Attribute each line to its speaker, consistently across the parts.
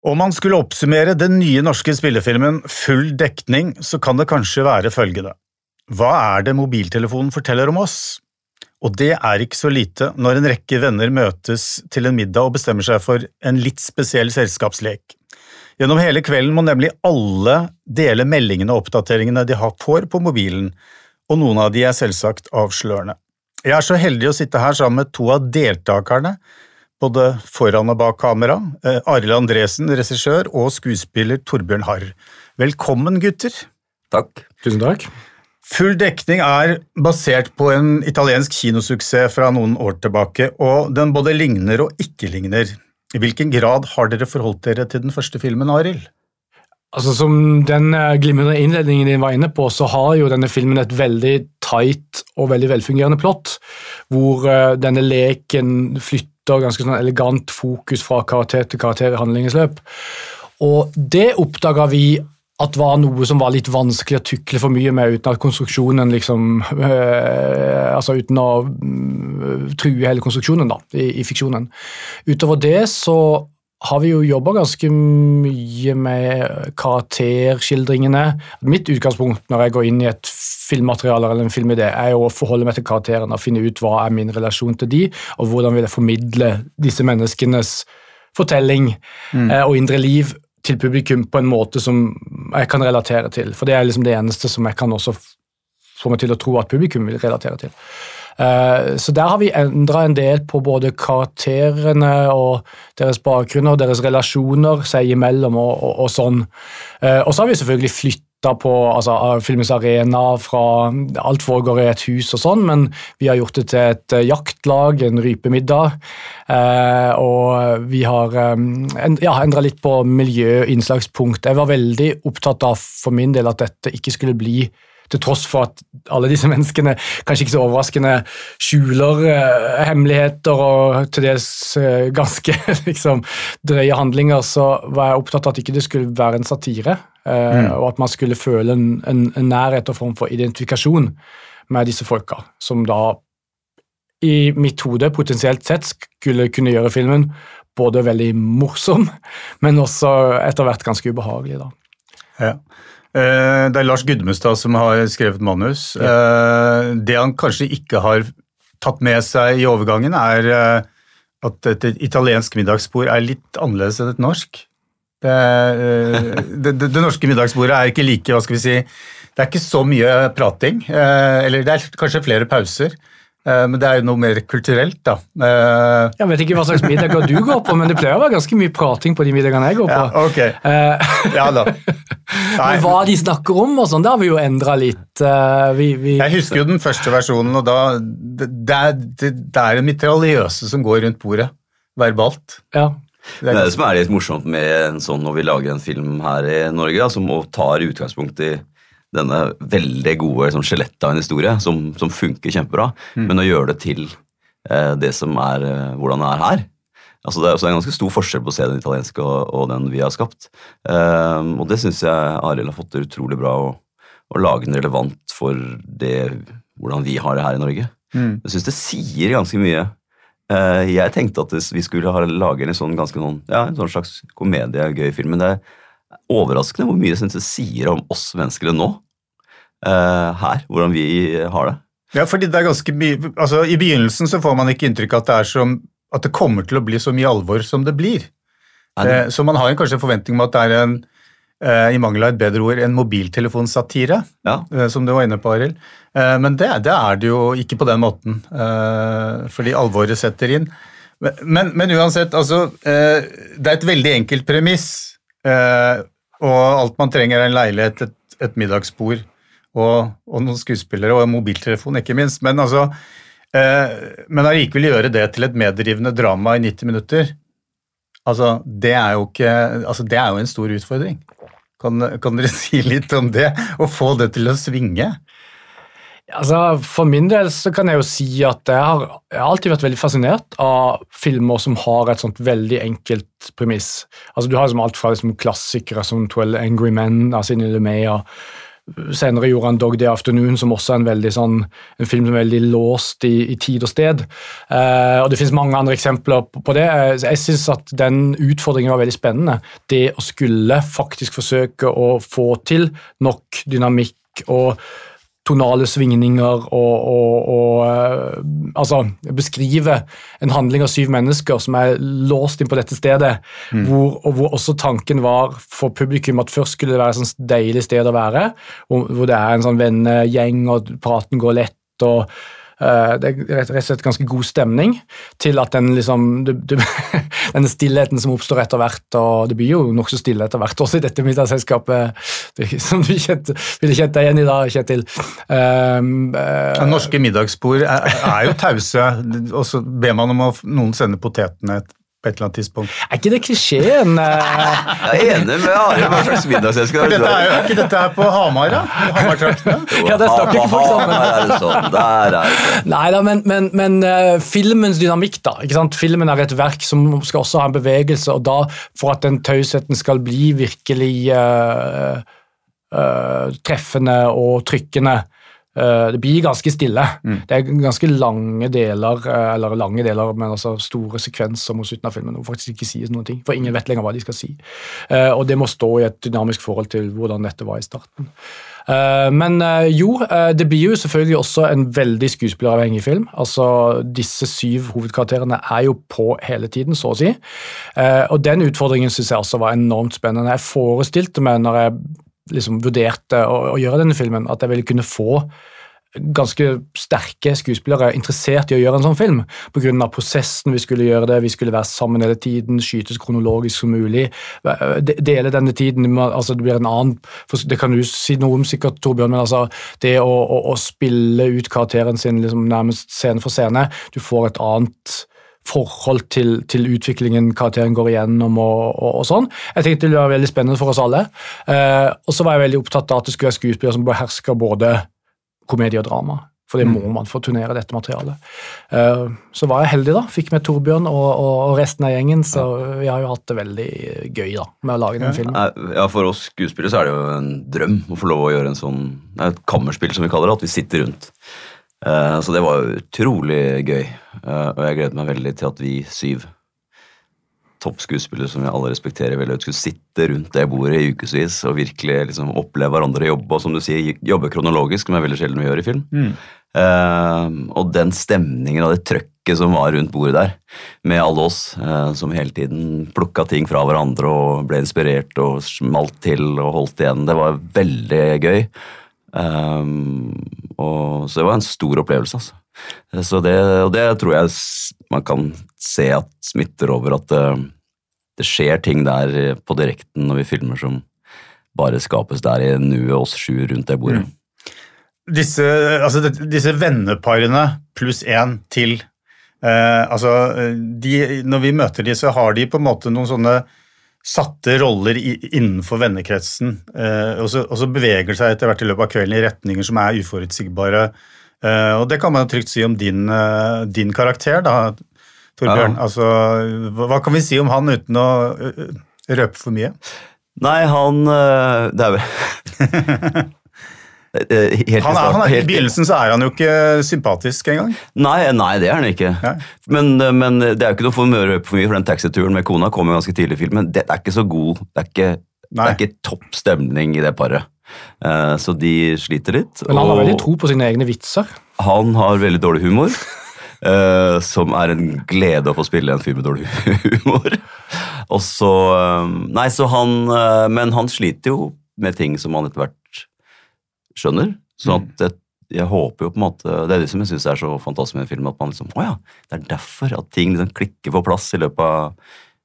Speaker 1: Om man skulle oppsummere den nye norske spillefilmen Full dekning, så kan det kanskje være følgende. Hva er det mobiltelefonen forteller om oss? Og det er ikke så lite når en rekke venner møtes til en middag og bestemmer seg for en litt spesiell selskapslek. Gjennom hele kvelden må nemlig alle dele meldingene og oppdateringene de får på mobilen, og noen av de er selvsagt avslørende. Jeg er så heldig å sitte her sammen med to av deltakerne både foran og bak kamera. Eh, Arild Andresen, regissør, og skuespiller Torbjørn Harr. Velkommen, gutter.
Speaker 2: Takk.
Speaker 3: Tusen takk.
Speaker 1: Full dekning er basert på en italiensk kinosuksess fra noen år tilbake, og den både ligner og ikke ligner. I hvilken grad har dere forholdt dere til den første filmen, Arild?
Speaker 3: Altså, Som den eh, glimrende innledningen din var inne på, så har jo denne filmen et veldig tight og veldig velfungerende plott, hvor uh, denne leken flytter ganske sånn elegant fokus fra karakter til karakter i handlingens løp. Og det oppdaga vi at var noe som var litt vanskelig å tukle for mye med, uten at konstruksjonen liksom øh, Altså uten å øh, true hele konstruksjonen da, i, i, fiksjonen. Utover det så har vi jo jobba ganske mye med karakterskildringene. Mitt utgangspunkt når jeg går inn i et filmmateriale eller en filmidé, er jo å forholde meg til karakterene og finne ut hva er min relasjon til de, og hvordan vil jeg formidle disse menneskenes fortelling mm. eh, og indre liv til publikum på en måte som jeg kan relatere til. For det er liksom det eneste som jeg kan også få meg til å tro at publikum vil relatere til. Uh, så der har vi endra en del på både karakterene og deres bakgrunner og deres relasjoner seg imellom og, og, og sånn. Uh, og så har vi selvfølgelig flytta på altså, filmens arena fra Alt foregår i et hus og sånn, men vi har gjort det til et uh, jaktlag, en rypemiddag. Eh, og vi har eh, ja, endra litt på miljøinnslagspunkt. Jeg var veldig opptatt av for min del at dette ikke skulle bli til tross for at alle disse menneskene kanskje ikke så overraskende skjuler eh, hemmeligheter og til dels eh, ganske liksom, drøye handlinger, så var jeg opptatt av at ikke det skulle være en satire, Eh, mm. og at man skulle føle en, en, en nærhet og form for identifikasjon med disse folka, som da i mitt hode potensielt sett skulle kunne gjøre filmen både veldig morsom, men også etter hvert ganske ubehagelig. da.
Speaker 1: Ja. Eh, det er Lars Gudmestad som har skrevet manus. Ja. Eh, det han kanskje ikke har tatt med seg i overgangen, er eh, at et italiensk middagsbord er litt annerledes enn et norsk. Det, det, det, det norske middagsbordet er ikke like, hva skal vi si Det er ikke så mye prating. Eller det er kanskje flere pauser. Eh, men det er jo noe mer kulturelt, da.
Speaker 3: Eh, jeg vet ikke hva slags middager du går på, men det pleier å være ganske mye prating på de middagene jeg går på.
Speaker 1: Ja, ok. Eh, ja da.
Speaker 3: men hva de snakker om og sånn, det har vi jo endra litt. Vi,
Speaker 1: vi... Jeg husker jo den første versjonen, og da Det, er, det, det er en mitraljøse som går rundt bordet, verbalt.
Speaker 3: Ja.
Speaker 2: Det er det som er litt morsomt med en sånn når vi lager en film her i Norge, da, som tar utgangspunkt i denne veldig gode liksom, skjelettet av en historie som, som funker kjempebra, mm. men å gjøre det til eh, det som er eh, hvordan det er her. Altså det, er, det, er, en ganske stor forskjell på å se den italienske og, og den vi har skapt. Um, og det syns jeg Arild har fått til utrolig bra, å, å lage den relevant for det, hvordan vi har det her i Norge. Mm. Jeg syns det sier ganske mye. Uh, jeg tenkte at vi skulle ha lage en sånn, ganske noen, ja, en sånn slags komedie, gøy film, men det er overraskende hvor mye synes det sier om oss mennesker nå. Uh, her, hvordan vi har det.
Speaker 1: Ja, fordi det er ganske mye, altså I begynnelsen så får man ikke inntrykk av at det, er som, at det kommer til å bli så mye alvor som det blir. Uh, så man har kanskje en forventning om at det er en uh, i mangel av et bedre ord, en mobiltelefonsatire, ja. som du var inne på, Arild. Men det, det, er det jo ikke på den måten, fordi alvoret setter inn. Men, men uansett, altså Det er et veldig enkelt premiss. Og alt man trenger, er en leilighet, et, et middagsbord og, og, noen skuespillere og en mobiltelefon, ikke minst. Men altså, eh, men allikevel gjøre det til et medrivende drama i 90 minutter, altså, det er jo ikke altså, Det er jo en stor utfordring. Kan, kan dere si litt om det? Å få det til å svinge?
Speaker 3: Altså, For min del så kan jeg jo si at jeg har, jeg har, alltid vært veldig fascinert av filmer som har et sånt veldig enkelt premiss. Altså, Du har liksom alt fra liksom klassikere som 'Twelve Angry Men' av Sidney LeMay, Senere gjorde han Dog Day Afternoon, som også er en, veldig sånn, en film som er veldig låst i, i tid og sted. Eh, og Det finnes mange andre eksempler på, det. Jeg syns at den utfordringen var veldig spennende. Det å skulle faktisk forsøke å få til nok dynamikk og tonale svingninger og, og, og uh, altså beskrive en handling av syv mennesker som er låst inn på dette stedet, mm. hvor, og hvor også tanken var for publikum at først skulle det være et sånt deilig sted å være, hvor, hvor det er en sånn vennegjeng og praten går lett. og Eh, det er rett og slett ganske god stemning til at den liksom du, du, Denne stillheten som oppstår etter hvert, og det blir jo nokså stille etter hvert også i dette middagsselskapet, som du ville kjent deg igjen i dag, Kjetil. Um,
Speaker 1: uh, norske middagsbord er, er jo tause, og så ber man om at noen sender potetene på et eller annet tidspunkt.
Speaker 3: Er ikke det klisjeen?
Speaker 2: jeg er enig med Are. Hva slags middagsselskap
Speaker 1: er dette? Er, ikke dette her på Hamar, da? Hamar-traktene?
Speaker 3: Ja, det snakker ikke folk sammen.
Speaker 2: Der er det sånn. Der er det sånn.
Speaker 3: Nei da, men, men, men uh, filmens dynamikk, da. ikke sant? Filmen er et verk som skal også ha en bevegelse, og da, for at den tausheten skal bli virkelig uh, uh, treffende og trykkende, Eh, det blir ganske stille. Mm. Det er ganske lange deler, eh, eller lange deler, men altså store sekvenser mot slutten av filmen hvor faktisk ikke sies noen ting, for ingen vet lenger hva de skal si. Eh, og det må stå i et dynamisk forhold til hvordan dette var i starten. Men jo, det blir jo selvfølgelig også en veldig skuespilleravhengig film. Altså, Disse syv hovedkarakterene er jo på hele tiden, så å si. Og den utfordringen syns jeg også var enormt spennende. Jeg forestilte meg når jeg liksom vurderte å, å, gjøre denne filmen, at jeg ville kunne få ganske sterke skuespillere interessert i å gjøre en sånn film. Pga. prosessen vi skulle gjøre det, vi skulle være sammen hele tiden, skytes kronologisk som mulig. Dele denne tiden altså Det blir en annen Det kan du si noe om, sikkert, Torbjørn, men altså det å, å, å spille ut karakteren sin liksom nærmest scene for scene Du får et annet forhold til, til, utviklingen karakteren går igjennom og, og, og, sånn. Jeg tenkte det var veldig spennende for oss alle. Eh, og så var jeg veldig opptatt av at det skulle være skuespillere som behersker både komedie og drama. For det må mm. man for å turnere dette materialet. Eh, så var jeg heldig, da. Fikk med Torbjørn og, og, resten av gjengen, så vi har jo hatt det veldig gøy da, med å lage den filmen.
Speaker 2: Ja, For oss skuespillere så er det jo en drøm å få lov å gjøre en sånn et kammerspill, som vi kaller det. At vi sitter rundt så det var utrolig gøy, eh, og jeg gledet meg veldig til at vi syv toppskuespillere som vi alle respekterer veldig skulle sitte rundt det bordet i ukevis og virkelig liksom oppleve hverandre jobbe, og som du sier, jobbe kronologisk, som er veldig sjelden vi gjør i film. Mm. Uh, og den stemningen og det trøkket som var rundt bordet der, med alle oss uh, som hele tiden plukka ting fra hverandre og ble inspirert og smalt til og holdt igjen, det var veldig gøy. Um, og, så det var en stor opplevelse. Altså. Så det, og det tror jeg man kan se at smitter over at det, det skjer ting der på direkten når vi filmer som bare skapes der i nuet, oss sju rundt det bordet. Mm.
Speaker 1: Disse, altså, disse venneparene pluss én til eh, altså, de, Når vi møter de, så har de på en måte noen sånne satte roller i, innenfor vennekretsen, eh, og, så, og, så, beveger det seg etter hvert i løpet av kvelden i retninger som er uforutsigbare. Eh, og det kan man trygt si om din, eh, din karakter, da, Torbjørn. Ja. Altså, hva, kan vi si om han uten å røpe for mye?
Speaker 2: Nei, han Det er vel
Speaker 1: helt han er, han er, I begynnelsen så er han jo ikke sympatisk engang.
Speaker 2: Nei, nei, det er han ikke. Men, eh, men, det er jo ikke noe for møre for mye, for den taxituren med kona kom jo ganske tidlig i filmen. Det er ikke så god Det er ikke, det er ikke topp stemning i det paret. Så de sliter litt.
Speaker 3: Men han har veldig tro på sine egne vitser.
Speaker 2: Han har veldig dårlig humor. Uh, som er en glede å få spille en fyr med dårlig humor. Og så Nei, så han Men han sliter jo med ting som han etter hvert skjønner. Så mm. at jeg, jeg, håper jo på en måte Det er det som jeg syns er så fantastisk med en film, at man liksom Å ja, det er derfor at ting liksom klikker på plass i løpet av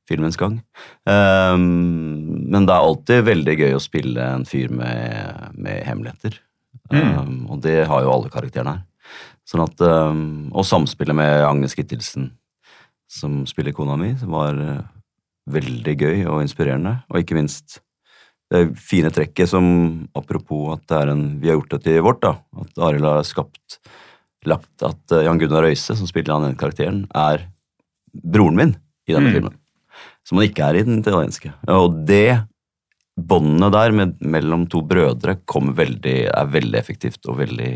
Speaker 2: filmens gang. Um, men det er alltid veldig gøy å spille en fyr med, med hemmeligheter. Mm. Um, og det har jo alle karakterene her. Sånn at, um, og samspillet med Agnes Kittelsen, som spiller kona mi, var uh, veldig gøy og inspirerende. Og ikke minst det fine trekket som Apropos at det er en, vi har gjort det til vårt, da, at Arild har skapt lagt at uh, Jan Gunnar Røise, som spiller han den karakteren, er broren min i denne mm. filmen. Som han ikke er i den italienske. Og det båndet der med, mellom to brødre veldig, er veldig effektivt og veldig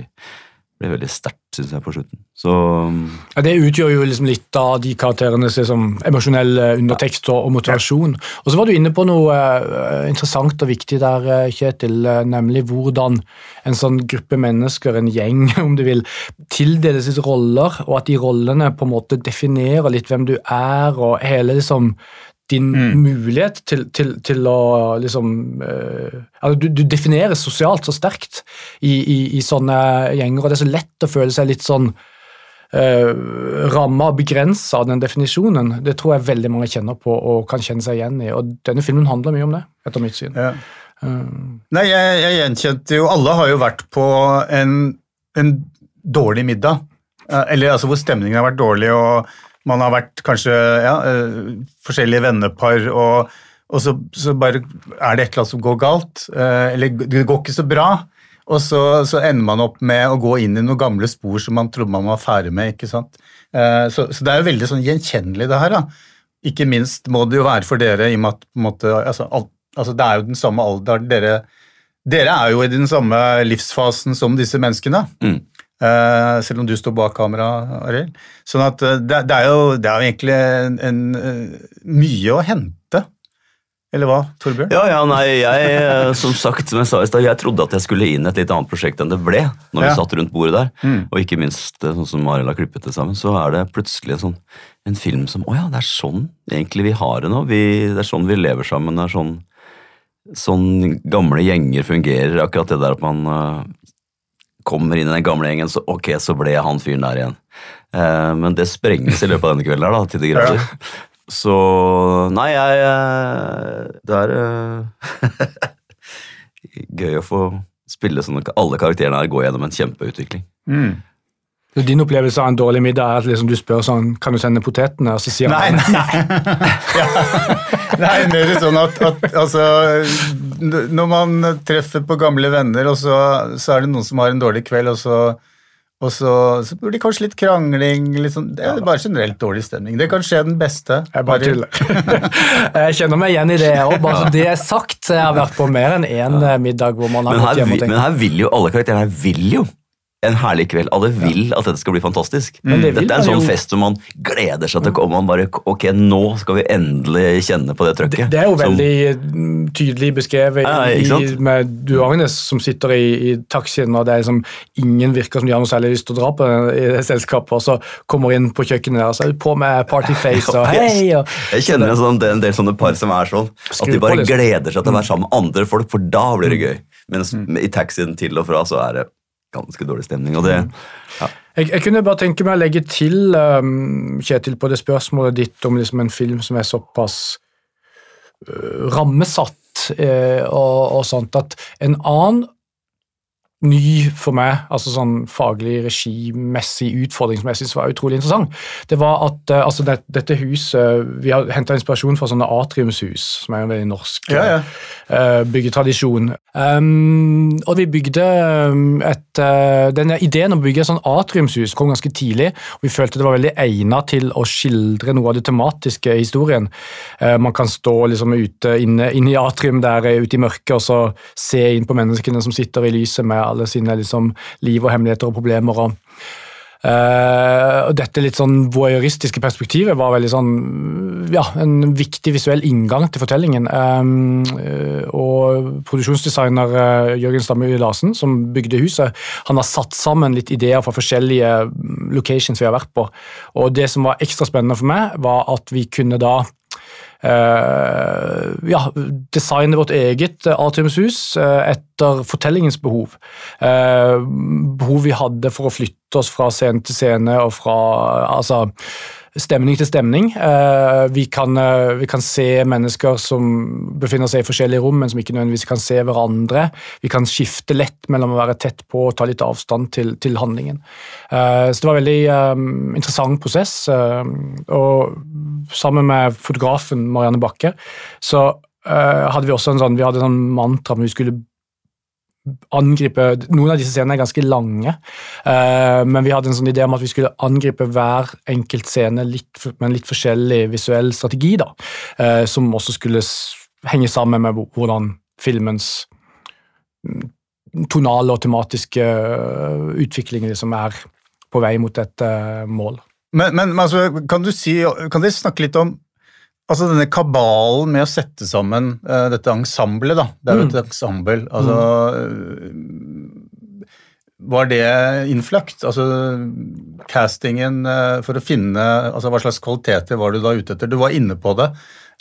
Speaker 2: blir veldig sterkt, syns jeg, på slutten. Så
Speaker 3: ja, Det utgjør jo liksom litt av de karakterenes liksom, emosjonelle undertekst og, motivasjon. Og så var du inne på noe uh, interessant og viktig der, uh, Kjetil, uh, nemlig hvordan en sånn gruppe mennesker, en gjeng om du vil, tildeles litt roller, og at de rollene på en måte definerer litt hvem du er, og hele liksom din mm. mulighet til, til, til, å liksom uh, du, du, defineres sosialt så sterkt i, i, i, sånne gjenger, og det er så lett å føle seg litt sånn uh, ramma og begrensa av den definisjonen. Det tror jeg veldig mange kjenner på og kan kjenne seg igjen i, og denne filmen handler mye om det, etter mitt syn. Ja.
Speaker 1: Uh, Nei, jeg, jeg, gjenkjente jo Alle har jo vært på en, en dårlig middag, eller altså hvor stemningen har vært dårlig. og man har vært kanskje ja, eh, forskjellige vennepar, og, og så, så, bare er det et eller annet som går galt. Eh, eller det går ikke så bra. Og så, så, ender man opp med å gå inn i noen gamle spor som man trodde man var ferdig med. ikke sant? Eh, så, så, det er jo veldig sånn gjenkjennelig, det her. da. Ikke minst må det jo være for dere i og med at måte, altså, alt, altså, Det er jo den samme alderen. Dere, dere er jo i den samme livsfasen som disse menneskene. Mm. Uh, selv om du står bak kamera, Arild. Sånn at uh, det, det, er jo, det, er jo, egentlig en, en, uh, mye å hente. Eller hva, Torbjørn?
Speaker 2: Ja, ja, nei, jeg, som sagt, som jeg sa i stad, jeg trodde at jeg skulle inn et litt annet prosjekt enn det ble, når vi satt rundt bordet der. Mm. Og ikke minst, sånn som Arild har klippet det sammen, så er det plutselig sånn, en film som Å ja, det er sånn egentlig vi har det nå. Vi, det er sånn vi lever sammen. det er sånn sånn gamle gjenger fungerer. Akkurat det der at man kommer inn i den gamle gjengen, så ok, så ble jeg han fyren der igjen. Eh, men det sprenges i løpet av denne kvelden her, da, til de grader. Ja. Så nei, jeg eh, Det er uh, gøy å få spille sånn at alle karakterene her går gjennom en kjempeutvikling. Mm.
Speaker 3: Så Din opplevelse av en dårlig middag er at liksom du spør sånn Kan du sende potetene? Og så sier
Speaker 1: nei,
Speaker 3: han
Speaker 1: nei. ja. Det er mer sånn at, at, altså Når man treffer på gamle venner, og så, så, er det noen som har en dårlig kveld, og så, og så, så blir det kanskje litt krangling. Litt sånn, det er bare generelt dårlig stemning. Det kan skje den beste.
Speaker 3: Jeg bare tuller. jeg kjenner meg igjen i det Og Bare så det er sagt, jeg har vært på mer enn én middag hvor man har
Speaker 2: gått hjem og tenkt Men her vil jo alle karakterene her vil jo en herlig kveld. Alle vil at dette skal bli fantastisk. Mm. Det dette er en sånn fest som man gleder seg til å komme. Man bare, ok, Nå skal vi endelig kjenne på det trøkket.
Speaker 3: Det, det er jo som... veldig tydelig beskrevet ja, i, med du Agnes som sitter i, i, taxien, og det er liksom ingen virker som de har noe særlig lyst til å dra på i det selskapet, og så kommer inn på kjøkkenet der, og så er de på med partyface og hei. Og...
Speaker 2: Jeg kjenner en, sånn, en del sånne par som er sånn, at de bare gleder seg til å være sammen med andre folk, for da blir det mm. gøy. Mens mm. i taxien til og fra så er det ganske dårlig stemning. og det mm.
Speaker 3: ja. jeg, jeg, kunne bare tenke meg å legge til, um, Kjetil, på det spørsmålet ditt om liksom en film som er såpass uh, rammesatt uh, og, og, sånt, at en annen ny for meg, altså sånn faglig, regimessig utfordring som var utrolig interessant, det var at uh, altså det, dette huset Vi har henta inspirasjon fra sånne atriumshus, som er en veldig norsk ja, ja. Uh, byggetradisjon. Um, og vi bygde et uh, Denne ideen om å bygge et sånt atriumshus kom ganske tidlig, og vi følte det var veldig egnet til å skildre noe av det tematiske i historien. man kan stå liksom ute inne, inne i atrium der ute i mørket og så se inn på menneskene som sitter i lyset med alle sine liksom, liv og hemmeligheter og problemer. og Uh, dette litt sånn voyeuristiske perspektivet var veldig sånn, ja, en viktig visuell inngang til fortellingen. Um, og produksjonsdesigner uh, Jørgen Stamme Larsen, som bygde huset, han har satt sammen litt ideer fra forskjellige locations vi har vært på. Og Det som var ekstra spennende for meg, var at vi kunne da ja, designe vårt eget atriumshus uh, etter fortellingens behov. Behov vi hadde for å flytte oss fra scene til scene og fra altså, stemning til stemning. Eh, vi kan, eh, vi kan, se mennesker som befinner seg i forskjellige rom, men som ikke nødvendigvis kan se hverandre. Vi kan skifte lett mellom å være tett på og ta litt avstand til, til handlingen. Eh, så det var en veldig interessant prosess. og sammen med fotografen Marianne Bakke så hadde vi også en sånn, vi hadde en sånn mantra om vi skulle angripe Noen av disse scenene er ganske lange, uh, men vi hadde en sånn idé om at vi skulle angripe hver enkelt scene litt, med en litt forskjellig visuell strategi, da, uh, som også skulle henge sammen med hvordan filmens mm, tonale og tematiske uh, utvikling liksom er på vei mot et mål.
Speaker 1: Men, men altså, kan si, kan dere snakke litt om altså denne kabalen med å sette sammen uh, dette ensemblet, da. Det er jo et mm. ensemble. Altså mm. Var det innfløkt? Altså castingen uh, for å finne altså Hva slags kvaliteter var du da ute etter? Du var inne på det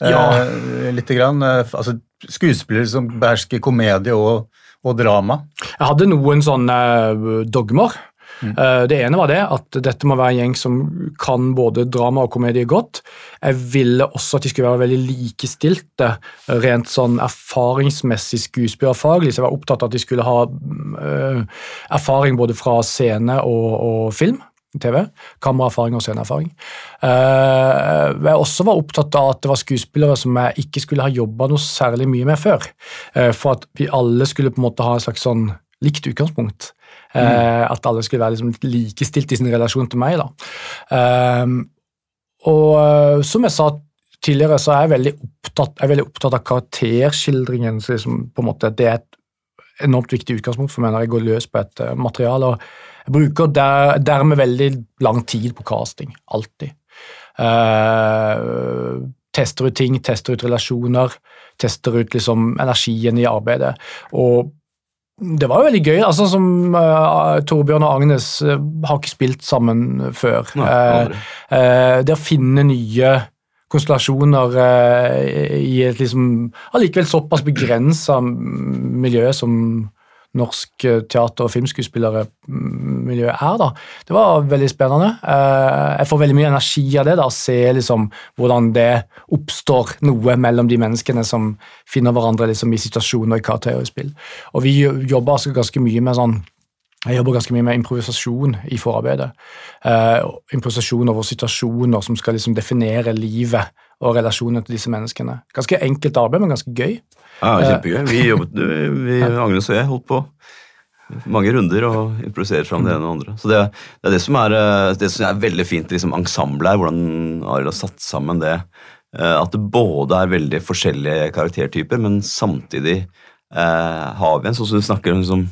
Speaker 1: ja. uh, lite grann. altså Skuespillere som behersker komedie og, og drama.
Speaker 3: Jeg hadde noen sånne dogmer. Eh, det ene var det, at dette må være en gjeng som kan både drama og komedie godt. Jeg ville også at de skulle være veldig likestilte rent sånn erfaringsmessig skuespillerfaglig, så jeg var opptatt av at de skulle ha uh, erfaring både fra scene og, og film. TV. Kameraerfaring og sceneerfaring. Uh, jeg også var opptatt av at det var skuespillere som jeg ikke skulle ha jobba noe særlig mye med før. For at vi alle skulle på en måte ha et slags sånn likt utgangspunkt. Mm. At alle skulle være liksom likestilt i sin relasjon til meg. Um, og eh, som jeg sa tidligere, så er jeg veldig opptatt, jeg er veldig opptatt av karakterskildringen. så liksom, på en måte, Det er et enormt viktig utgangspunkt for meg når jeg går løs på et uh, materiale. og Jeg bruker der, dermed veldig lang tid på casting. Alltid. Uh, tester ut ting, tester ut relasjoner, tester ut liksom energien i arbeidet. Og det var jo veldig gøy. altså som uh, Torbjørn og Agnes uh, har ikke spilt sammen før. Nei, uh, det å finne nye konstellasjoner i et liksom allikevel såpass begrensa miljø som norsk teater- og filmskuespillermiljø er. da. Det var veldig spennende. Eh, jeg får veldig mye energi av det. da, Å se liksom hvordan det oppstår noe mellom de menneskene som finner hverandre liksom i situasjoner i karakterer og spill. Og vi jobber altså ganske mye med sånn jeg jobber ganske mye med improvisasjon i forarbeidet. Eh, improvisasjon over situasjoner som skal liksom definere livet og relasjonen til disse menneskene. Ganske enkelt arbeid, men ganske gøy.
Speaker 2: Ja, Kjempegøy. Vi jobbet, vi, Agnes og jeg holdt på mange runder og improviserer fram det ene og andre. Så det, det er det som er, eh, det som er veldig fint liksom, ensemblet her, hvordan Arild har satt sammen det. Eh, at det både er veldig forskjellige karaktertyper, men samtidig eh, har vi en sånn som du snakker om liksom,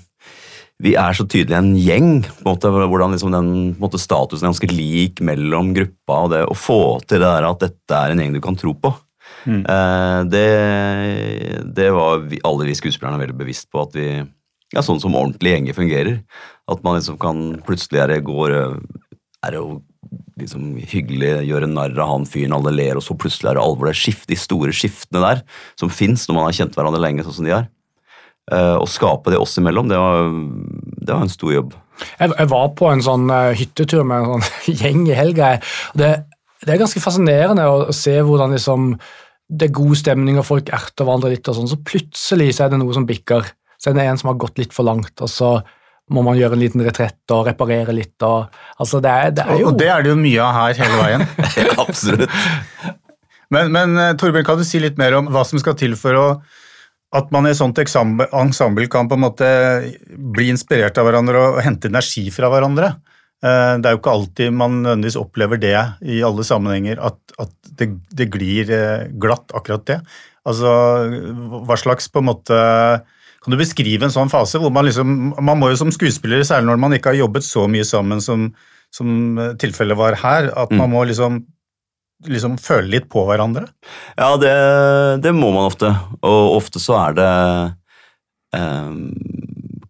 Speaker 2: vi er så tydelig en gjeng. på en måte, Hvordan liksom den måte, statusen er ganske lik mellom gruppa. og det Å få til det der at dette er en gjeng du kan tro på. Mm. Eh, det, det, var vi, alle vi skuespillerne veldig bevisst på. at vi, ja, Sånn som ordentlige gjenger fungerer. At man liksom kan plutselig er det går er det jo liksom hyggelig, gjøre narr av han fyren, alle ler, og så plutselig er det alvor. Det skift, de store skiftene der som fins når man har kjent hverandre lenge, sånn som de er. Uh, å skape det oss imellom, det var, det var en stor jobb.
Speaker 3: Jeg, jeg, var på en sånn uh, hyttetur med en sånn gjeng i helga. Det, det, er ganske fascinerende å se hvordan liksom, det er god stemning og folk erter hverandre litt, og sånn, så plutselig så er det noe som bikker. Så er det en som har gått litt for langt, og så må man gjøre en liten retrett og reparere litt. Og, altså det, er, det er jo...
Speaker 1: og det er det jo mye av her hele veien.
Speaker 2: Absolutt.
Speaker 1: Men, men Torbjørn, kan du si litt mer om hva som skal til for å at man i et sånt ensemble kan på en måte bli inspirert av hverandre og hente energi fra hverandre. Eh, det er jo ikke alltid man nødvendigvis opplever det i alle sammenhenger, at, at det, det, glir eh, glatt, akkurat det. Altså, hva slags på en måte Kan du beskrive en sånn fase hvor man liksom Man må jo som skuespiller, særlig når man ikke har jobbet så mye sammen som, som tilfellet var her, at man mm. må liksom liksom føle litt på hverandre?
Speaker 2: Ja, det, det må man ofte. Og ofte så er det um,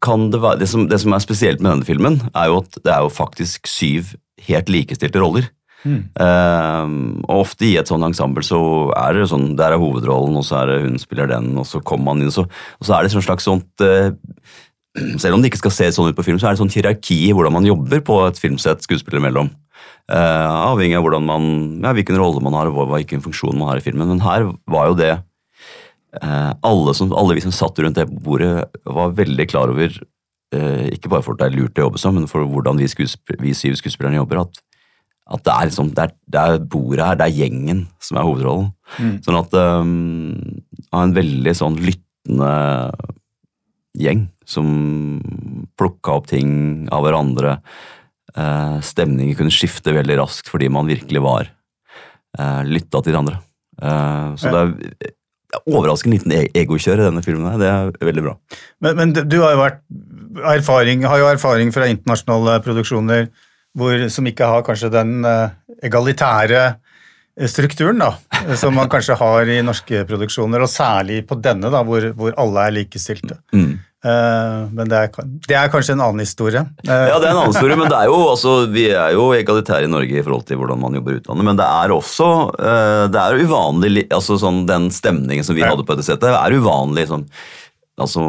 Speaker 2: kan det, være, det, som, det som er spesielt med denne filmen, er jo at det er jo faktisk syv helt likestilte roller. Mm. Uh, og ofte i et sånt ensemble så er det sånn, der er hovedrollen, og så er det hun spiller den, og så kommer man inn, og så, og så er det sånn slags sånt uh, Selv om det ikke skal se sånn ut på film, så er det sånn hierarki i hvordan man jobber på et filmsett skuespillere imellom. Uh, avhengig av hvordan man, ja, hvilken rolle man har og hvilken funksjon man har i filmen. Men her var jo det uh, alle, som, alle, vi som satt rundt det bordet, var veldig klar over, ikke bare for at det er lurt å jobbe sammen men for hvordan vi, vi syv skuespillerne jobber, at, at det, er liksom, det, er, det, er bordet her, det er gjengen som er hovedrollen. Mm. Sånn at um, av en veldig sånn lyttende gjeng som plukka opp ting av hverandre Uh, stemningen kunne skifte veldig raskt fordi man virkelig var uh, lytta til de andre. Eh, så det er overraskende liten e- egokjør i denne filmen. her. Det er veldig bra.
Speaker 1: Men, men du har jo, vært, erfaring, har jo erfaring fra internasjonale produksjoner hvor, som ikke har kanskje den uh, egalitære eh, strukturen da, som man kanskje har i norske produksjoner, og særlig på denne, da, hvor, hvor alle er likestilte.
Speaker 2: Mm.
Speaker 1: Uh, men det er, det er, kanskje en annen historie.
Speaker 2: Uh, ja, det er en annen historie, men det er jo, altså, vi er jo egalitære i Norge i forhold til hvordan man jobber i utlandet, men det er også det er uvanlig altså, sånn, Den stemningen som vi ja. hadde på dette settet, er uvanlig. Sånn, altså,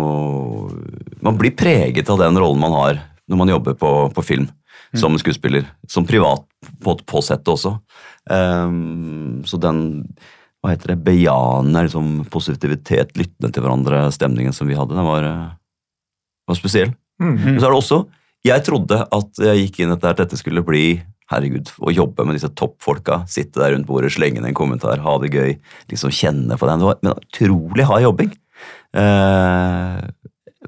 Speaker 2: man blir preget av den rollen man har når man jobber på, på film mm. som skuespiller. Som privat på, på settet også. Um, så den hva heter det, bejaende liksom, positivitet, lyttende til hverandre, stemningen som vi hadde, den var, var spesiell. Mm. Men så er det også Jeg trodde at jeg gikk inn etter at dette skulle bli herregud, å jobbe med disse toppfolka, sitte der rundt bordet, slenge inn en kommentar, ha det gøy, liksom kjenne på den. Det var men utrolig hard jobbing. Eh,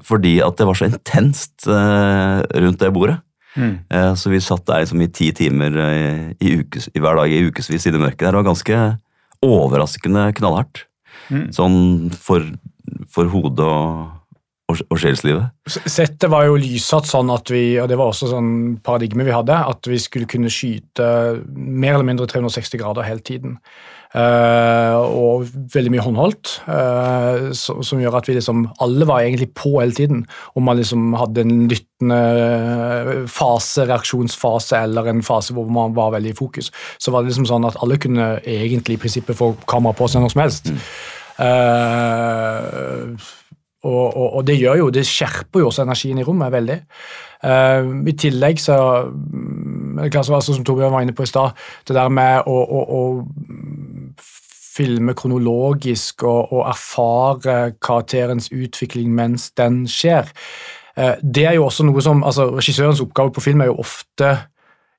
Speaker 2: fordi at det var så intenst eh, rundt det bordet. Mm. Eh, så vi satt der liksom i ti timer eh, i, ukes, i hver dag i ukevis i det mørket. Det var ganske overraskende knallhardt. Mm. Sånn for, for hodet og, og, og sjelslivet.
Speaker 3: Settet var jo lyssatt sånn at vi, og det var også sånn paradigme vi hadde, at vi skulle kunne skyte mer eller mindre 360 grader hele tiden. Uh, og veldig mye håndholdt, uh, så, som gjør at vi liksom alle var egentlig på hele tiden. Om man liksom hadde en lyttende fase, reaksjonsfase, eller en fase hvor man var veldig i fokus, så var det liksom sånn at alle kunne egentlig i prinsippet få kamera på seg når som helst. Mm. Uh, og, og, og, det gjør jo, det skjerper jo også energien i rommet veldig. I tillegg så det er klart, som Torbjørn var inne på i stad, det der med å, å, å filme kronologisk og, og, erfare karakterens utvikling mens den skjer. Eh, det er jo også noe som, altså Regissørens oppgave på film er jo ofte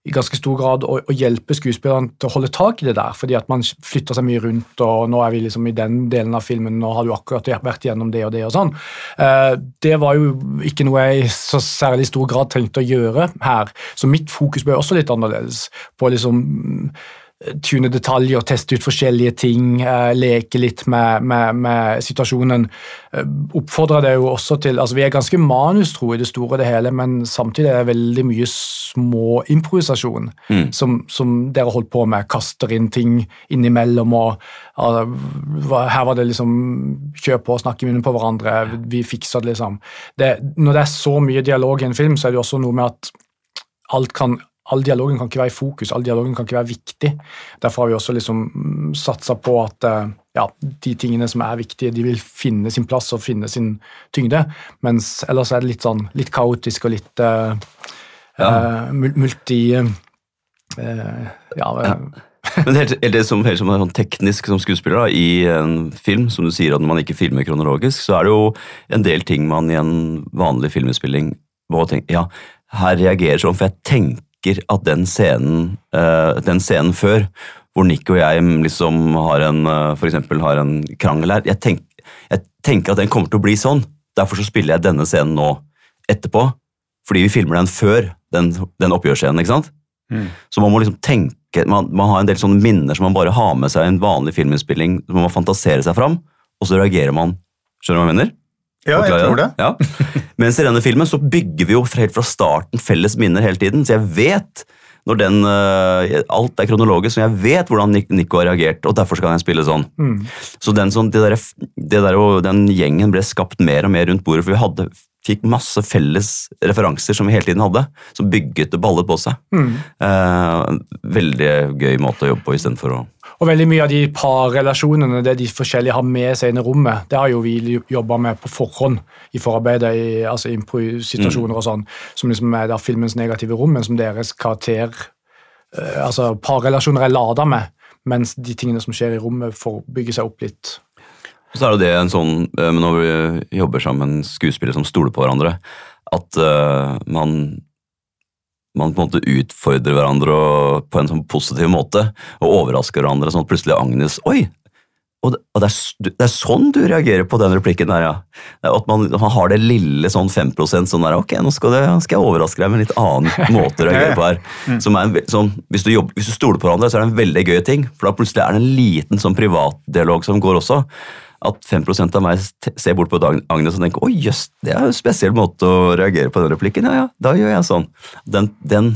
Speaker 3: i ganske stor grad å, å hjelpe skuespillerne til å holde tak i det der, fordi at man flytter seg mye rundt, og nå er vi liksom i den delen av filmen, nå har du akkurat vært gjennom det og det og sånn. Eh, det var jo ikke noe jeg i så særlig stor grad trengte å gjøre her, så mitt fokus ble også litt annerledes på liksom tune detaljer, teste ut forskjellige ting, eh, leke litt med, med, med situasjonen. Eh, oppfordrer det jo også til altså Vi er ganske manustro i det store og det hele, men samtidig er det veldig mye små improvisasjon mm. som, som, dere holdt på med. Kaster inn ting innimellom og altså, Her var det liksom kjør på, snakke i munnen på hverandre, vi fikser det, liksom. Det, når det er så mye dialog i en film, så er det også noe med at alt kan all dialogen kan ikke være i fokus, all dialogen kan ikke være viktig. Derfor har vi også liksom mm, satsa på at eh, ja, de tingene som er viktige, de vil finne sin plass og finne sin tyngde. Mens ellers er det litt sånn litt kaotisk og litt uh, ja. uh, multi... Uh, ja.
Speaker 2: Men helt, helt, som, helt som sånn teknisk som skuespiller da, i en film, som du sier at man ikke filmer kronologisk, så er det jo en del ting man i en vanlig filminnspilling må tenke Ja, her reagerer sånn, for jeg tenker tenker at den scenen, uh, den scenen før, hvor Nick og jeg liksom har en, uh, for eksempel, har en krangel her jeg, tenk, jeg, tenker at den kommer til å bli sånn. Derfor så spiller jeg denne scenen nå etterpå. Fordi vi filmer den før den, den oppgjørsscenen. ikke sant? Mm. Så man må liksom tenke, man, man, har en del sånne minner som man bare har med seg i en vanlig filminnspilling. Man må fantasere seg fram, og så reagerer man. Skjønner du hva jeg mener?
Speaker 1: Ja, jeg tror det.
Speaker 2: Ja. Mens i denne filmen så bygger vi jo helt fra starten felles minner hele tiden. Så jeg vet når den, uh, Alt er kronologisk, så jeg vet hvordan Nico har reagert, og derfor skal han spille sånn. Mm. Så den, sånn, det der, det der, den gjengen ble skapt mer og mer rundt bordet, for vi hadde, fikk masse felles referanser som vi hele tiden hadde, som bygget og ballet på seg. Mm. Uh, veldig gøy måte å jobbe på istedenfor å
Speaker 3: og veldig mye av de parrelasjonene det de forskjellige har med seg inn i rommet, det har jo vi jobba med på forhånd i forarbeidet, i, altså impro-situasjoner mm. og sånn, som liksom er der filmens negative rom, men som deres karakter uh, Altså parrelasjoner er lada med, mens de tingene som skjer i rommet, får bygge seg opp litt.
Speaker 2: Så er det det en sånn, eh, Når vi jobber sammen, skuespillere som stoler på hverandre, at uh, man man på en måte utfordrer hverandre på en sånn positiv måte og overrasker hverandre. sånn at Plutselig Agnes Oi! Og, det, og det, er, det, er, sånn du reagerer på den replikken der, ja. At man, man har det lille sånn 5 sånn der Ok, nå skal, det, skal, jeg overraske deg med en litt annen måte å reagere på her. Som er en, sånn, hvis, du jobber, hvis du stoler på hverandre, så er det en veldig gøy ting. For da plutselig er det en liten sånn privatdialog som går også. At 5% av meg ser bort på Agnes og tenker oi jøss, det er jo en spesiell måte å reagere på den replikken. Ja ja, da gjør jeg sånn. Den, den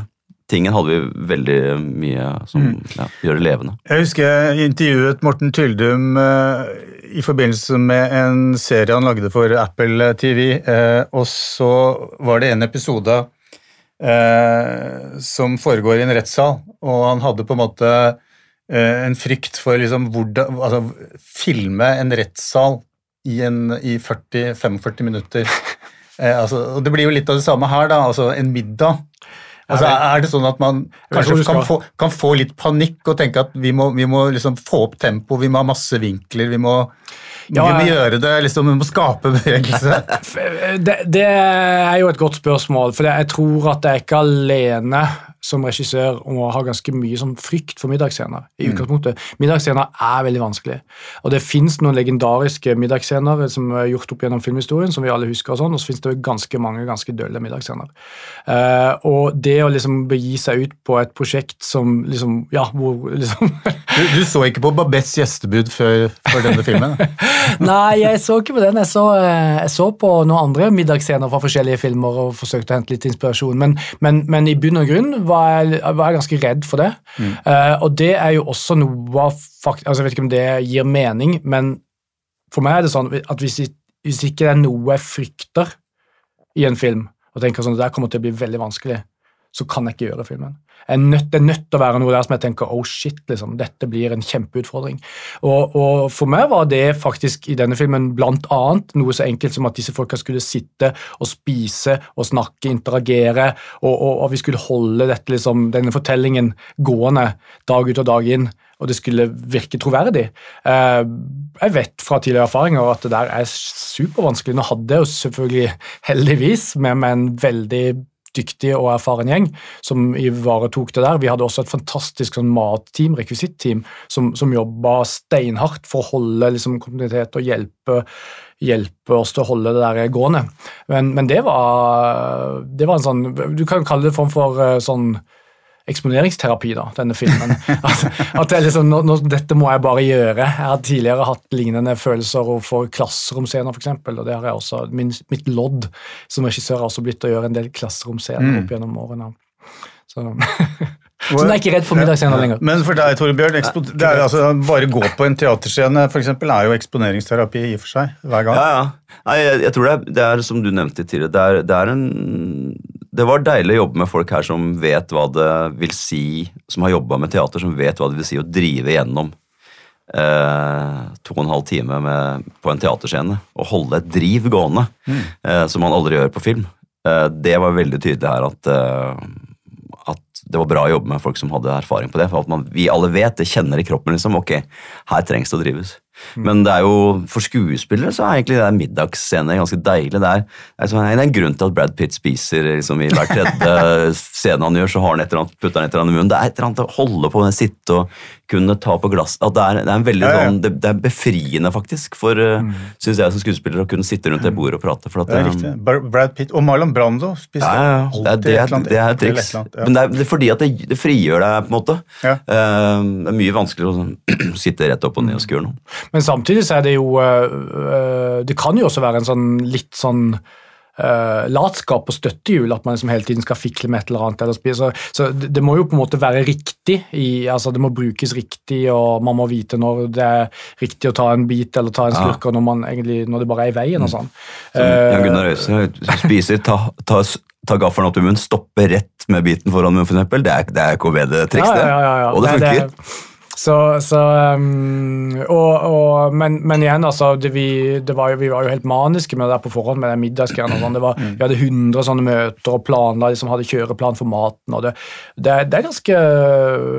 Speaker 2: tingen hadde vi veldig mye som mm. ja, gjør det levende.
Speaker 1: Jeg husker jeg intervjuet Morten Tyldum eh, i forbindelse med en serie han lagde for Apple TV, eh, og så var det en episode eh, som foregår i en rettssal, og han hadde på en måte en frykt for liksom hvordan Altså filme en rettssal i, en, i 40-45 minutter. altså, og det blir jo litt av det samme her, da. Altså en middag Altså, er det sånn at man kanskje kan få, kan få, litt panikk og tenke at vi må, vi må liksom få opp tempo, vi må ha masse vinkler, vi må, ja, vi må gjøre det, liksom, vi må skape bevegelse?
Speaker 3: Det, det, er jo et godt spørsmål, for jeg tror at jeg ikke alene som regissør om å ha ganske mye sånn frykt for middagsscener. i mm. utgangspunktet. Middagsscener er veldig vanskelig. Og det fins noen legendariske middagsscener som er gjort opp gjennom filmhistorien, som vi alle husker, og sånn, og så fins det ganske mange ganske dølle middagsscener. Uh, og det å liksom begi seg ut på et prosjekt som liksom Ja, hvor liksom
Speaker 1: du, du, så ikke på Babettes gjestebud før, før denne filmen?
Speaker 3: Nei, jeg så ikke på den. Jeg så, eh, jeg så på noen andre middagsscener fra forskjellige filmer og forsøkte å hente litt inspirasjon, men, men, men i bunn og grunn var var jeg, var jeg ganske redd for det. Mm. Uh, og det er jo også noe av altså Jeg vet ikke om det gir mening, men for meg er det sånn at hvis, hvis ikke det er noe jeg frykter i en film, og tenker sånn at det kommer til å bli veldig vanskelig, så kan jeg ikke gjøre filmen. Nødt, det er nødt til å være noe der som jeg tenker oh shit, liksom, dette blir en kjempeutfordring. Og, og, For meg var det faktisk i denne filmen blant annet noe så enkelt som at disse folka skulle sitte og spise og snakke, interagere, og, og, og vi skulle holde dette, liksom, denne fortellingen gående dag ut og dag inn og det skulle virke troverdig. Eh, jeg vet fra tidligere erfaringer at det der er supervanskelig. Nå hadde jeg jo selvfølgelig heldigvis med meg en veldig dyktig og erfaren gjeng som ivaretok det der. Vi hadde også et fantastisk sånn, matteam, rekvisitteam, som, som jobba steinhardt for å holde liksom, kontinuitet og hjelpe, hjelpe, oss til å holde det der gående. Men, men det, var, det var en sånn Du kan kalle det en form for eh, sånn eksponeringsterapi, da, denne filmen. At, at liksom, nå, nå, dette må jeg bare gjøre. Jeg har tidligere hatt lignende følelser for klasseromscener, f.eks. Og det har jeg også, min, mitt lodd som regissør har også blitt å gjøre en del klasseromscener mm. opp gjennom årene. Så, så nå er jeg ikke redd for middagsscener lenger.
Speaker 1: Men for deg, Torbjørn, det er altså, bare gå på en teaterscene for eksempel, er jo eksponeringsterapi i og for seg. hver gang.
Speaker 2: Ja, ja. Nei, jeg, jeg, tror det er, det er, som du nevnte tidligere, det er, det er en det var deilig å jobbe med folk her som vet hva det vil si, som har jobba med teater, som vet hva det vil si å drive gjennom eh, to og en halv time med, på en teaterscene og holde et driv gående, mm. eh, som man aldri gjør på film. Eh, det var veldig tydelig her at, eh, at, det var bra å jobbe med folk som hadde erfaring på det. For at man, vi alle vet, det kjenner i kroppen liksom, ok, her trengs det å drives. Mm. Men det er jo, for skuespillere så er egentlig det middagsscene ganske deilig. Det er, det er, en grunn til at Brad Pitt spiser liksom, i hver tredje scene han gjør, så har han et eller annet, putter han et eller annet i munnen. Det er et eller annet å holde på, med, sitte og kunne ta på glass at det er, det er, veldig, ja, ja. Sånn, det, det, er befriende, faktisk, for uh, mm. synes jeg som skuespiller å kunne sitte rundt det bordet og prate. For
Speaker 1: at, det er riktig. Um, Brad Pitt og Marlon Brando spiste
Speaker 2: ja, ja. Det, er, det, er et triks. Men det er, fordi at det, frigjør deg, på en måte. Uh, det er mye vanskeligere å sånn, sitte rett opp og ned og skure noe.
Speaker 3: Men samtidig så er det jo uh, Det kan jo også være en sånn litt sånn uh, latskap og støttehjul, at man liksom hele tiden skal fikle med et eller annet. Eller spise. Så, så det, det, må jo på en måte være riktig, i, altså det må brukes riktig, og man må vite når det er riktig å ta en bit eller ta en slurk, og når, man egentlig, når det bare er i veien og sånn.
Speaker 2: Som Jan Gunnar Øystein spiser, ta, ta, ta gaffelen opp i munnen, stoppe rett med biten foran munnen, f.eks. Det er, det er komedietriks, det.
Speaker 3: Ja, ja, ja,
Speaker 2: og det funker. Det,
Speaker 3: så, så um, og, og, men, men, igjen, altså, det, vi, det var jo, vi var jo helt maniske med det der på forhånd med middagsgreiene. Sånn. Mm. Vi hadde 100 sånne møter og planla, liksom hadde kjøreplan for maten. og det, det, det, er ganske,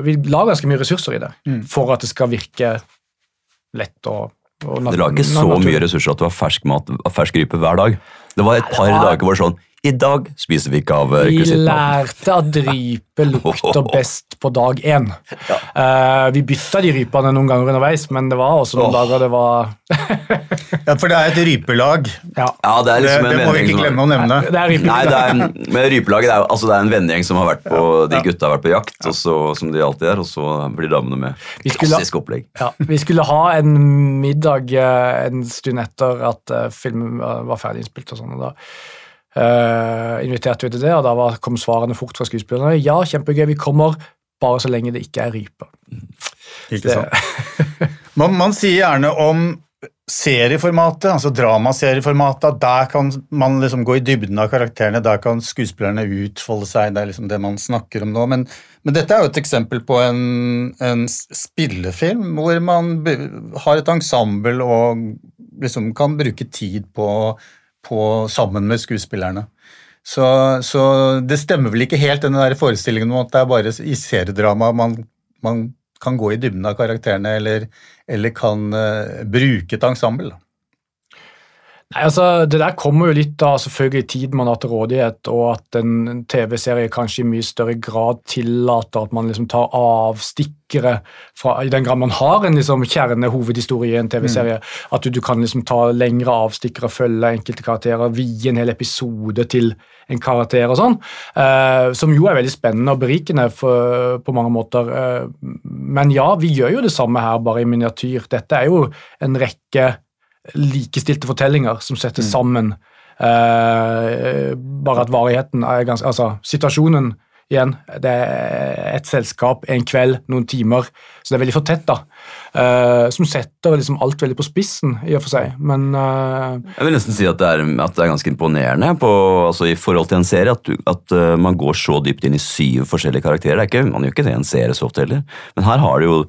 Speaker 3: Vi la ganske mye ressurser i det mm. for at det skal virke lett og,
Speaker 2: Det la ikke så mye ressurser at det var fersk mat, fersk rype hver dag. Det var et par Nei, dager hvor det sånn I dag spiser vi ikke av
Speaker 3: Vi lærte at rype lukter best på dag én. Eh, vi bytta de rypene noen ganger underveis, men det var også noen
Speaker 2: oh.
Speaker 3: dager det var
Speaker 1: Ja, for det er et rypelag.
Speaker 3: Ja.
Speaker 2: Ja, det er
Speaker 1: Det,
Speaker 2: liksom en
Speaker 1: det må vi ikke
Speaker 2: som-
Speaker 1: glemme å nevne.
Speaker 3: Det er.
Speaker 2: Nei, det er, med rypelaget det er, altså det er en vennegjeng som har vært på De gutta har vært på jakt, og så, som de alltid er, og så blir damene med.
Speaker 3: Vi skulle-
Speaker 2: Klassisk opplegg.
Speaker 3: Ja, vi skulle ha en middag eh, en stund etter at eh, filmen var var ferdig innspilt. og sånn, og Da eh, inviterte vi til det, og da var, kom svarene fort fra skuespillerne. Ja, kjempegøy, vi kommer, bare så lenge det ikke er rype.
Speaker 1: Ikke sant? Man, man sier gjerne om serieformatet, altså dramaserieformatet, at der kan man liksom gå i dybden av karakterene, der kan skuespillerne utfolde seg, det er liksom det man snakker om nå. Men, men dette er jo et eksempel på en, en spillefilm hvor man har et ensemble og liksom kan bruke tid på, på sammen med skuespillerne. Så, så det stemmer vel ikke helt, denne der forestillingen om at det er bare i seriedrama man, man kan gå i dybden av karakterene, eller, eller kan uh, bruke et ensemble.
Speaker 3: Nei, altså, Det der kommer jo litt av selvfølgelig tiden man har til rådighet, og at en TV-serie kanskje i mye større grad tillater at man liksom tar avstikkere fra, i den grad man har en liksom kjernehovedhistorie i en TV-serie. At du, du kan liksom ta lengre avstikkere, følge enkelte karakterer, vie en hel episode til en karakter og sånn. eh, som jo er veldig spennende og berikende for, på mange måter. Eh, men ja, vi gjør jo det samme her, bare i miniatyr. Dette er jo en rekke likestilte fortellinger som settes sammen. Eh, bare at varigheten er ganske Altså, situasjonen igjen, det er et selskap, en kveld, noen timer, så det er veldig for tett, da. Eh, som setter liksom alt veldig på spissen, i og for seg, men eh,
Speaker 2: Jeg vil nesten si at det er, at det er ganske imponerende på, altså i forhold til en serie, at, du, at uh, man går så dypt inn i syv forskjellige karakterer. Det er ikke, man gjør ikke det i en serie så ofte heller, men her har det jo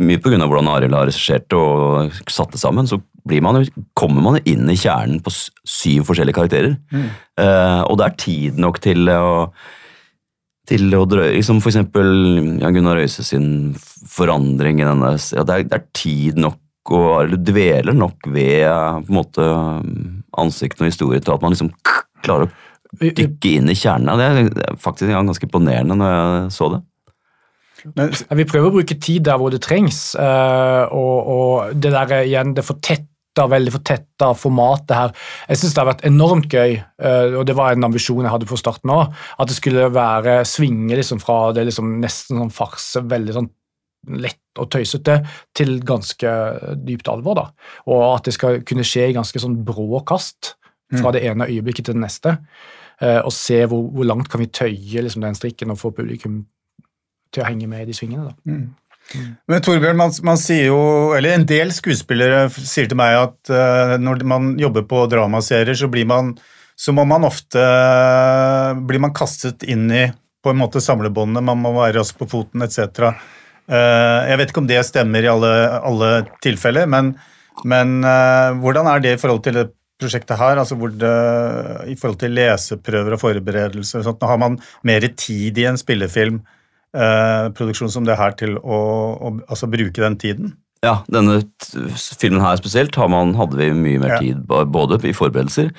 Speaker 2: mye av hvordan Arild har regissert og satt det sammen, så man, kommer man inn i kjernen på syv forskjellige karakterer. Eh, og det er tid nok til å til å drøye, liksom for eksempel Jan Gunnar Øyse sin forandring i denne ja, det, er, det er tid nok og eller du dveler nok ved eh, på en måte ansikten og historien til at man liksom klarer å dykke inn i kjernen. Det er faktisk ganske imponerende når jeg så det.
Speaker 1: Men,
Speaker 3: Vi prøver å bruke tid der hvor det trengs, eh, og, og det der er igjen, det fortetta, veldig fortetta formatet her. Jeg syns det har vært enormt gøy, eh, og det var en ambisjon jeg hadde for starten òg, at det skulle være svinge liksom fra det liksom nesten sånn farse, veldig sånn lett og tøysete, til ganske dypt alvor. da. Og at det skal kunne skje i ganske sånn brå kast fra det ene øyeblikket til det neste. eh, Og se hvor, hvor langt kan vi tøye liksom, den strikken og få publikum til å henge med i de svingene. da.
Speaker 1: Men Torbjørn, man, man sier jo, eller en del skuespillere sier til meg at uh, når man jobber på dramaserier, så blir man så må man ofte blir man kastet inn i på en måte samlebåndet, man må være rask på foten etc. Uh, jeg vet ikke om det stemmer i alle, alle tilfeller, men, men eh, hvordan er det i forhold til det prosjektet her? altså det, I forhold til leseprøver og forberedelser og sånt, nå har man mer tid i en spillefilm eh, produksjon som det her til å, å altså bruke den tiden?
Speaker 2: Ja, denne filmen her spesielt man, hadde vi mye mer
Speaker 1: Ja.
Speaker 2: tid både i forberedelser.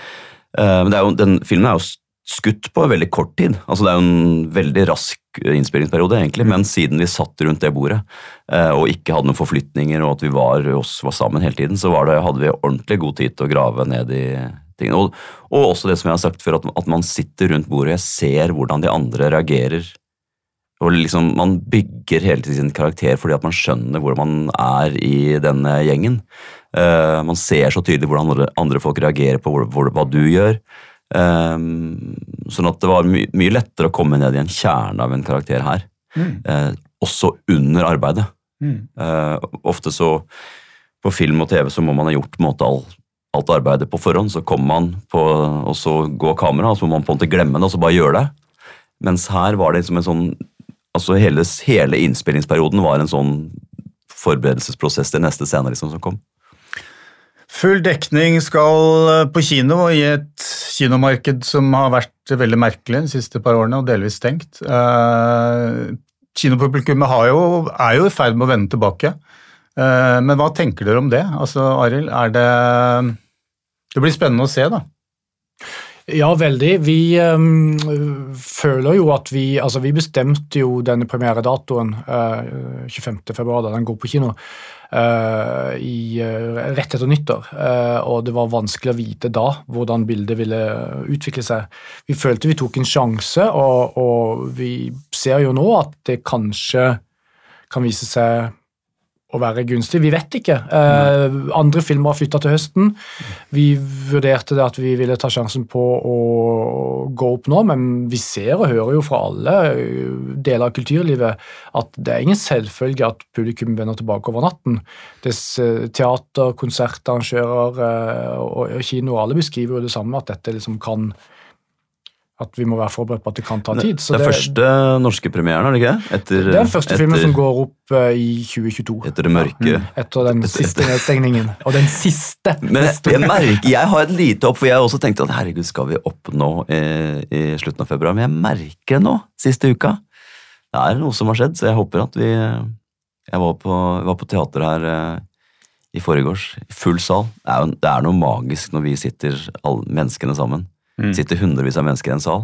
Speaker 2: Eh, Men det er jo, den filmen er jo skutt på veldig kort tid. Altså Det er jo en veldig rask eh, innspillingsperiode, egentlig, men siden vi satt rundt det bordet eh, og ikke hadde noen forflytninger, og at vi var, oss var sammen hele tiden, så var det, hadde vi ordentlig god tid til å grave ned i tingene. Og, og også det som jeg har sagt før, at, at man sitter rundt bordet og jeg ser hvordan de andre reagerer og liksom, Man bygger hele tiden sin karakter fordi at man skjønner hvor man er i denne gjengen. Uh, man ser så tydelig hvordan andre, andre folk reagerer på hvor, hvor, hva du gjør. Um, sånn at det var my, mye lettere å komme ned i en kjerne av en karakter her. Eh, også under arbeidet. Eh, ofte så på film og TV så må man ha gjort måte all, alt arbeidet på forhånd. Så kommer man på, og så går kameraet, og så må man på en måte glemme det og så bare gjøre det. Mens her var det liksom en sånn altså hele, hele innspillingsperioden var en sånn forberedelsesprosess til neste scene liksom, som kom.
Speaker 1: Full dekning skal eh, på kino og i et kinomarked som har vært veldig merkelig de siste par årene, og delvis stengt. Eh, Kinopublikummet jo, er jo i ferd med å vende tilbake. Eh, Men hva tenker dere om det? Altså, Arild, er det Det blir spennende å se, da.
Speaker 3: Ja, veldig. Vi um, føler jo at vi Altså, vi bestemte jo denne premieredatoen uh, 25.2, da den går på kino, uh, i, uh, rett etter nyttår. og det var vanskelig å vite da hvordan bildet ville utvikle seg. Vi følte vi tok en sjanse, og, og vi ser jo nå at det kanskje kan vise seg å være gunstig. Vi vet ikke. Eh, andre filmer har flytta til høsten. Vi vurderte det at vi ville ta sjansen på å gå opp nå, men vi ser og hører jo fra alle deler av kulturlivet at det er ingen selvfølge at publikum vender tilbake over natten. Det er teater, konsertarrangører eh, og kino, alle beskriver jo det samme, at dette liksom kan at vi må være forberedt på at det kan ta tid.
Speaker 2: det er det, første norske premieren, er det ikke?
Speaker 3: Etter, det er den første etter, filmen som går opp uh, i 2022.
Speaker 2: Etter det mørke. Ja,
Speaker 3: etter den siste nedstengningen. Og den siste!
Speaker 2: Men jeg, merker, jeg har et lite opp, for jeg har også tenkt at herregud, skal vi opp nå i, i, slutten av februar? Men jeg merker det nå, siste uka. Det er noe som har skjedd, så jeg håper at vi Jeg var på, var på teater her uh, i forgårs, full sal. Det er, jo, det er noe magisk når vi sitter alle menneskene sammen. Mm. sitter hundrevis av mennesker i en sal.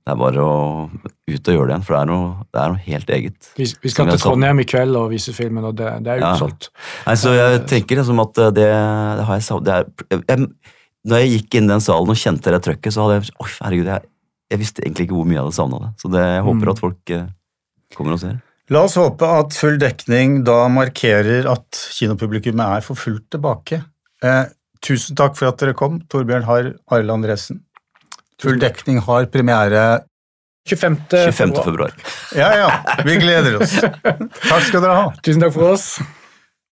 Speaker 2: Det er bare å ut og gjøre det igjen, for det er noe, det er noe helt eget.
Speaker 3: Vi, vi skal til Trondheim i kveld og vise filmen, og det, det er utsolgt.
Speaker 2: Ja. Altså, jeg eh, tenker liksom at det, det har jeg savnet Når jeg gikk inn i den salen og kjente det trøkket, så hadde jeg oh, herregud, jeg, jeg, visste egentlig ikke hvor mye jeg hadde savna det. Så det, jeg håper mm. at folk eh, kommer og ser.
Speaker 1: La oss håpe at full dekning da markerer at kinopublikummet er for fullt tilbake. Eh, Tusen takk for at dere kom, Torbjørn Harr Arild Andresen. Full dekning har premiere
Speaker 3: 25.
Speaker 2: 25. februar.
Speaker 1: Ja, ja. Vi gleder oss. Takk skal dere ha.
Speaker 3: Tusen takk for oss.